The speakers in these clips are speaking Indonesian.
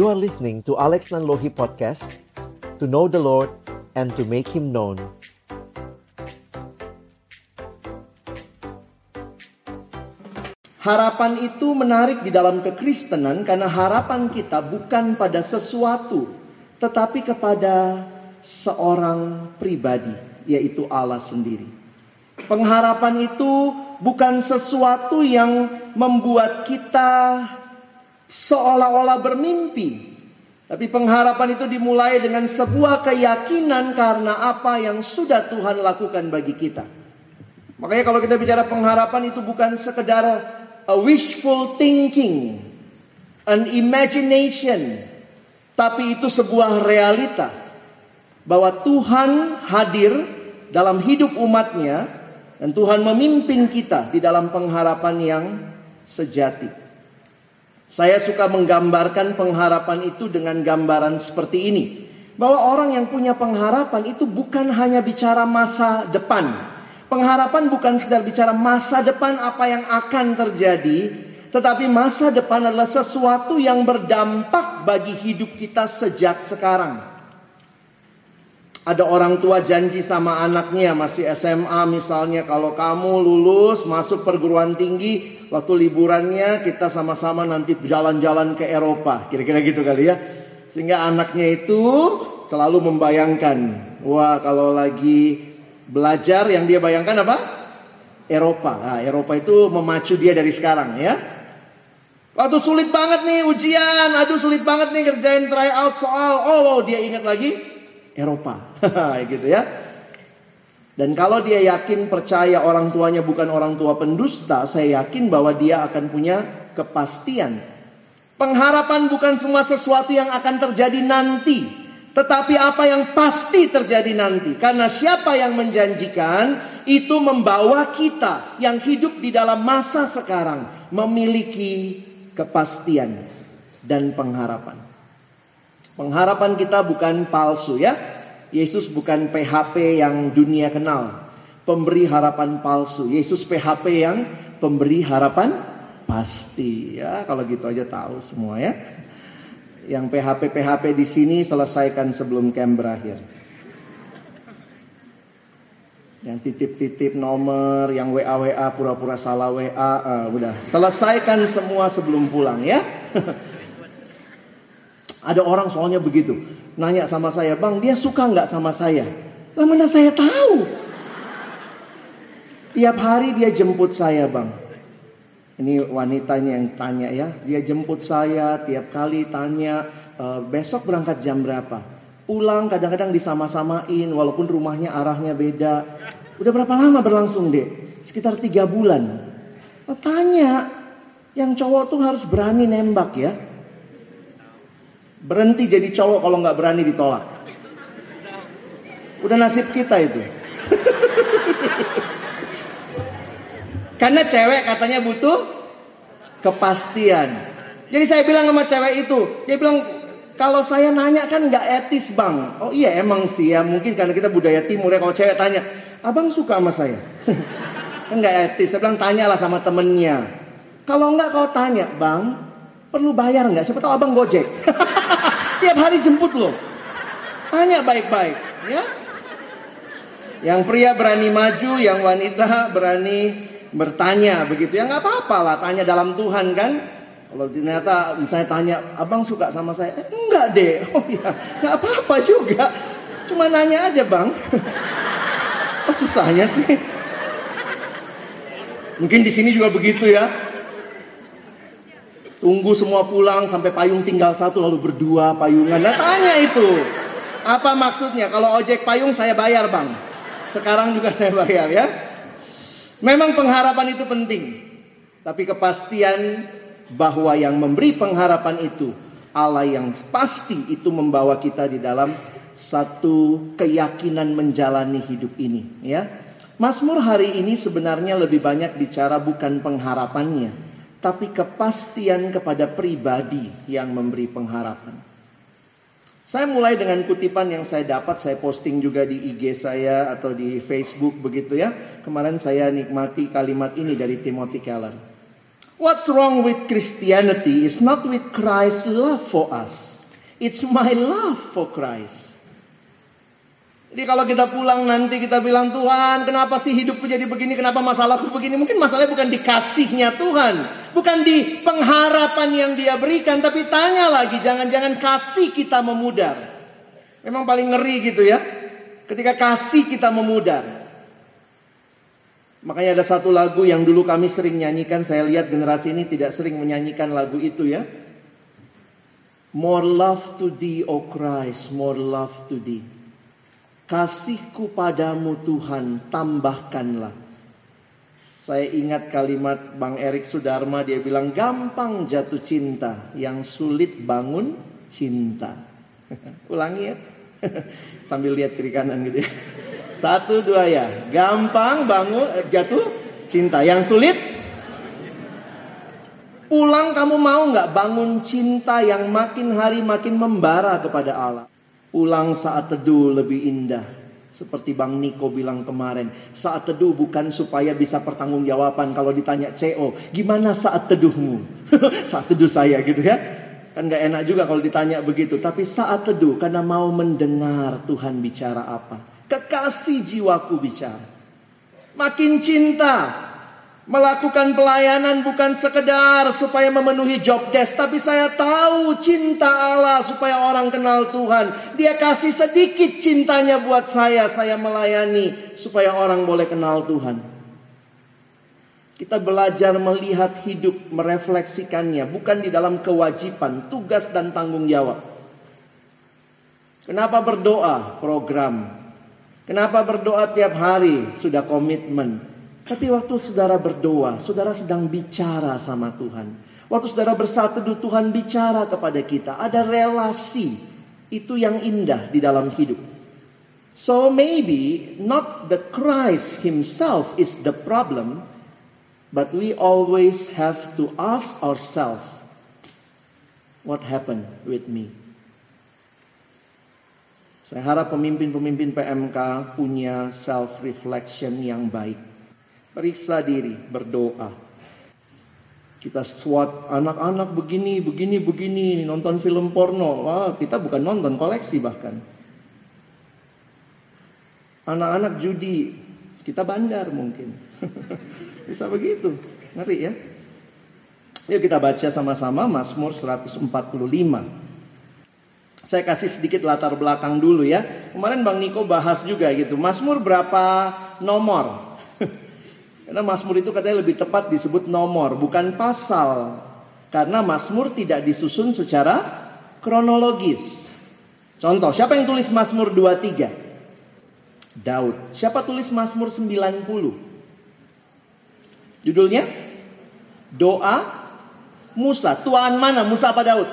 You are listening to Alex Nanlohi Podcast To know the Lord and to make Him known Harapan itu menarik di dalam kekristenan karena harapan kita bukan pada sesuatu, tetapi kepada seorang pribadi, yaitu Allah sendiri. Pengharapan itu bukan sesuatu yang membuat kita seolah-olah bermimpi, tapi pengharapan itu dimulai dengan sebuah keyakinan karena apa yang sudah Tuhan lakukan bagi kita. Makanya kalau kita bicara pengharapan itu bukan sekedar a wishful thinking, an imagination, tapi itu sebuah realita bahwa Tuhan hadir dalam hidup umatnya dan Tuhan memimpin kita di dalam pengharapan yang sejati. Saya suka menggambarkan pengharapan itu dengan gambaran seperti ini. Bahwa orang yang punya pengharapan itu bukan hanya bicara masa depan, Pengharapan bukan sekedar bicara masa depan apa yang akan terjadi, tetapi masa depan adalah sesuatu yang berdampak bagi hidup kita sejak sekarang. Ada orang tua janji sama anaknya masih SMA misalnya kalau kamu lulus masuk perguruan tinggi waktu liburannya kita sama-sama nanti jalan-jalan ke Eropa. Kira-kira gitu kali ya. Sehingga anaknya itu selalu membayangkan, wah kalau lagi Belajar yang dia bayangkan apa? Eropa. Nah, Eropa itu memacu dia dari sekarang ya. Waktu sulit banget nih ujian, aduh sulit banget nih kerjain try out soal. Oh, dia ingat lagi Eropa. gitu ya. Dan kalau dia yakin percaya orang tuanya bukan orang tua pendusta, saya yakin bahwa dia akan punya kepastian. Pengharapan bukan semua sesuatu yang akan terjadi nanti, tetapi apa yang pasti terjadi nanti. Karena siapa yang menjanjikan itu membawa kita yang hidup di dalam masa sekarang memiliki kepastian dan pengharapan. Pengharapan kita bukan palsu ya. Yesus bukan PHP yang dunia kenal. Pemberi harapan palsu. Yesus PHP yang pemberi harapan pasti ya. Kalau gitu aja tahu semua ya. Yang PHP-PHP di sini selesaikan sebelum camp berakhir. Yang titip-titip nomor, yang WA-WA pura-pura salah WA, uh, eh, udah selesaikan semua sebelum pulang ya. Ada orang soalnya begitu, nanya sama saya, bang dia suka nggak sama saya? Lah mana saya tahu? Tiap hari dia jemput saya bang. Ini wanitanya yang tanya ya. Dia jemput saya tiap kali tanya e, besok berangkat jam berapa. Pulang kadang-kadang disama-samain walaupun rumahnya arahnya beda. Udah berapa lama berlangsung deh? Sekitar tiga bulan. Oh, tanya. Yang cowok tuh harus berani nembak ya. Berhenti jadi cowok kalau nggak berani ditolak. Udah nasib kita itu. Karena cewek katanya butuh kepastian. Jadi saya bilang sama cewek itu, dia bilang kalau saya nanya kan nggak etis bang. Oh iya emang sih ya mungkin karena kita budaya timur ya kalau cewek tanya, abang suka sama saya? kan nggak etis. Saya bilang tanyalah sama temennya. Kalau nggak kau tanya, bang perlu bayar nggak? Siapa tahu abang gojek. Tiap hari jemput loh. Tanya baik-baik, ya. Yang pria berani maju, yang wanita berani bertanya begitu ya. Nggak apa-apa lah tanya dalam Tuhan kan? Kalau ternyata misalnya tanya abang suka sama saya? Eh, enggak deh oh ya nggak apa-apa juga. Cuma nanya aja bang. Oh, susahnya sih. Mungkin di sini juga begitu ya tunggu semua pulang sampai payung tinggal satu lalu berdua payungan. Nah tanya itu. Apa maksudnya? Kalau ojek payung saya bayar bang. Sekarang juga saya bayar ya. Memang pengharapan itu penting, tapi kepastian bahwa yang memberi pengharapan itu Allah yang pasti itu membawa kita di dalam satu keyakinan menjalani hidup ini, ya. Mazmur hari ini sebenarnya lebih banyak bicara bukan pengharapannya, tapi kepastian kepada pribadi yang memberi pengharapan. Saya mulai dengan kutipan yang saya dapat, saya posting juga di IG saya atau di Facebook begitu ya. Kemarin saya nikmati kalimat ini dari Timothy Keller. What's wrong with Christianity is not with Christ's love for us, It's my love for Christ. Jadi kalau kita pulang nanti kita bilang Tuhan kenapa sih hidupku jadi begini Kenapa masalahku begini Mungkin masalahnya bukan di kasihnya Tuhan Bukan di pengharapan yang dia berikan Tapi tanya lagi Jangan-jangan kasih kita memudar Memang paling ngeri gitu ya Ketika kasih kita memudar Makanya ada satu lagu yang dulu kami sering nyanyikan Saya lihat generasi ini tidak sering menyanyikan lagu itu ya More love to thee, O Christ, more love to thee. Kasihku padamu Tuhan, tambahkanlah. Saya ingat kalimat Bang Erik Sudarma, dia bilang gampang jatuh cinta, yang sulit bangun cinta. Ulangi ya, sambil lihat kiri kanan gitu ya. Satu dua ya, gampang bangun eh, jatuh cinta, yang sulit Pulang kamu mau nggak bangun cinta yang makin hari makin membara kepada Allah. Pulang saat teduh lebih indah. Seperti Bang Niko bilang kemarin. Saat teduh bukan supaya bisa pertanggungjawaban kalau ditanya CO. Gimana saat teduhmu? saat teduh saya gitu ya. Kan gak enak juga kalau ditanya begitu. Tapi saat teduh karena mau mendengar Tuhan bicara apa. Kekasih jiwaku bicara. Makin cinta, Melakukan pelayanan bukan sekedar supaya memenuhi job desk, tapi saya tahu cinta Allah supaya orang kenal Tuhan. Dia kasih sedikit cintanya buat saya, saya melayani supaya orang boleh kenal Tuhan. Kita belajar melihat hidup, merefleksikannya, bukan di dalam kewajiban, tugas dan tanggung jawab. Kenapa berdoa? Program. Kenapa berdoa tiap hari? Sudah komitmen. Tapi waktu saudara berdoa, saudara sedang bicara sama Tuhan. Waktu saudara bersatu, Tuhan bicara kepada kita. Ada relasi. Itu yang indah di dalam hidup. So maybe not the Christ himself is the problem. But we always have to ask ourselves. What happened with me? Saya harap pemimpin-pemimpin PMK punya self-reflection yang baik. Periksa diri, berdoa. Kita SWOT anak-anak begini, begini, begini, nonton film porno. Wah, kita bukan nonton, koleksi bahkan. Anak-anak judi, kita bandar mungkin. Bisa begitu, ngerti ya? Yuk kita baca sama-sama Mazmur 145. Saya kasih sedikit latar belakang dulu ya. Kemarin Bang Niko bahas juga gitu. Mazmur berapa nomor? Karena Mazmur itu katanya lebih tepat disebut nomor, bukan pasal. Karena Mazmur tidak disusun secara kronologis. Contoh, siapa yang tulis Mazmur 23? Daud. Siapa tulis Mazmur 90? Judulnya? Doa Musa. Tuan mana? Musa apa Daud?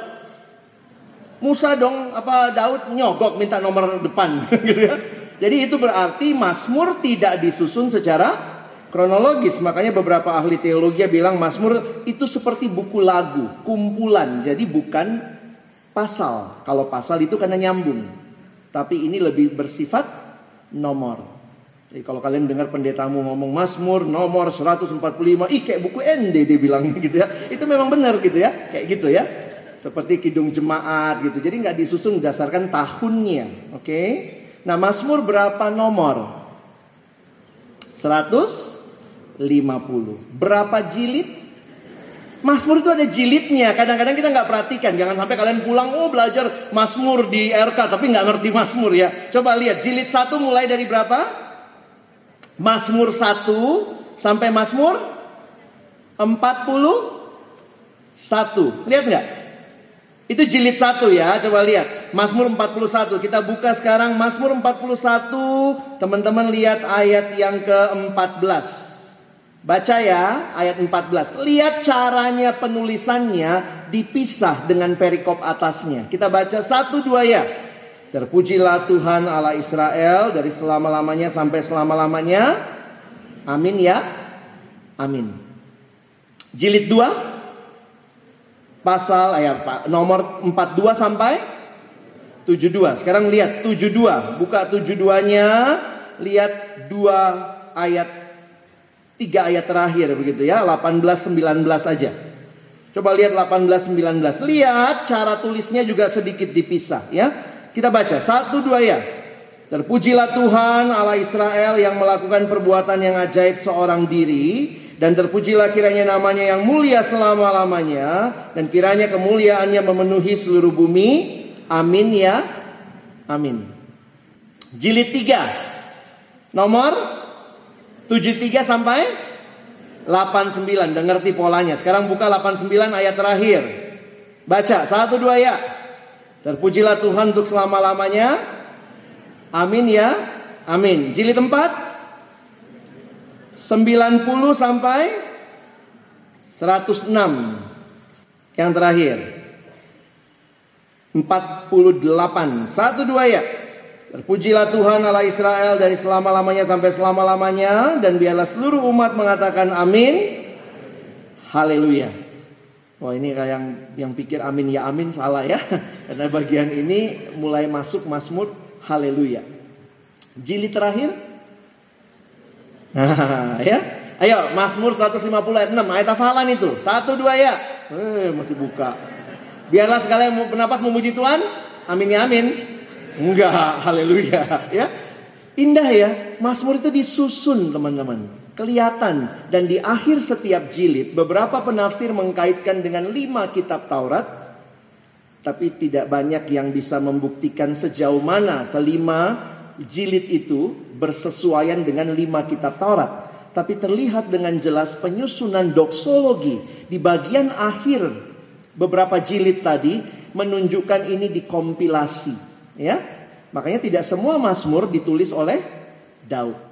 Musa dong apa Daud nyogok minta nomor depan gitu ya. Jadi itu berarti Mazmur tidak disusun secara kronologis. Makanya beberapa ahli teologi bilang Mazmur itu seperti buku lagu, kumpulan. Jadi bukan pasal. Kalau pasal itu karena nyambung. Tapi ini lebih bersifat nomor. Jadi kalau kalian dengar pendetamu ngomong Mazmur nomor 145, ih kayak buku ND dia bilangnya gitu ya. Itu memang benar gitu ya, kayak gitu ya. Seperti kidung jemaat gitu. Jadi nggak disusun berdasarkan tahunnya, oke? Nah Mazmur berapa nomor? 100 50. Berapa jilid? Mazmur itu ada jilidnya. Kadang-kadang kita nggak perhatikan. Jangan sampai kalian pulang, oh belajar Mazmur di RK, tapi nggak ngerti Mazmur ya. Coba lihat, jilid satu mulai dari berapa? Mazmur 1 sampai Mazmur 41. Lihat nggak? Itu jilid satu ya, coba lihat. Mazmur 41. Kita buka sekarang Mazmur 41. Teman-teman lihat ayat yang ke-14. Baca ya ayat 14. Lihat caranya penulisannya dipisah dengan perikop atasnya. Kita baca satu dua ya. Terpujilah Tuhan Allah Israel dari selama-lamanya sampai selama-lamanya. Amin ya. Amin. Jilid 2 pasal ayat nomor 42 sampai 72. Sekarang lihat 72. Buka 72-nya, lihat dua ayat Tiga ayat terakhir begitu ya, 18 19 aja. Coba lihat 18 19. Lihat cara tulisnya juga sedikit dipisah ya. Kita baca satu dua ya. Terpujilah Tuhan Allah Israel yang melakukan perbuatan yang ajaib seorang diri dan terpujilah kiranya namanya yang mulia selama-lamanya dan kiranya kemuliaannya memenuhi seluruh bumi. Amin ya. Amin. Jilid 3. Nomor 73 sampai 89. Udah ngerti polanya. Sekarang buka 89 ayat terakhir. Baca satu dua ya. Terpujilah Tuhan untuk selama-lamanya. Amin ya. Amin. Jilid 4 90 sampai 106. Yang terakhir 48. Satu dua ya. Terpujilah Tuhan Allah Israel dari selama-lamanya sampai selama-lamanya dan biarlah seluruh umat mengatakan amin. Haleluya. Wah ini kayak yang yang pikir amin ya amin salah ya. Karena bagian ini mulai masuk Mazmur Haleluya. Jilid terakhir. Nah, ya. Ayo, Mazmur 150 ayat 6, ayat hafalan itu. Satu dua ya. Eh, masih buka. Biarlah segala yang bernapas memuji Tuhan. Amin ya amin. Enggak, haleluya, ya. Indah ya, Mazmur itu disusun teman-teman. Kelihatan dan di akhir setiap jilid beberapa penafsir mengkaitkan dengan lima kitab Taurat tapi tidak banyak yang bisa membuktikan sejauh mana kelima jilid itu bersesuaian dengan lima kitab Taurat. Tapi terlihat dengan jelas penyusunan doksologi di bagian akhir beberapa jilid tadi menunjukkan ini dikompilasi. Ya, makanya tidak semua Mazmur ditulis oleh Daud.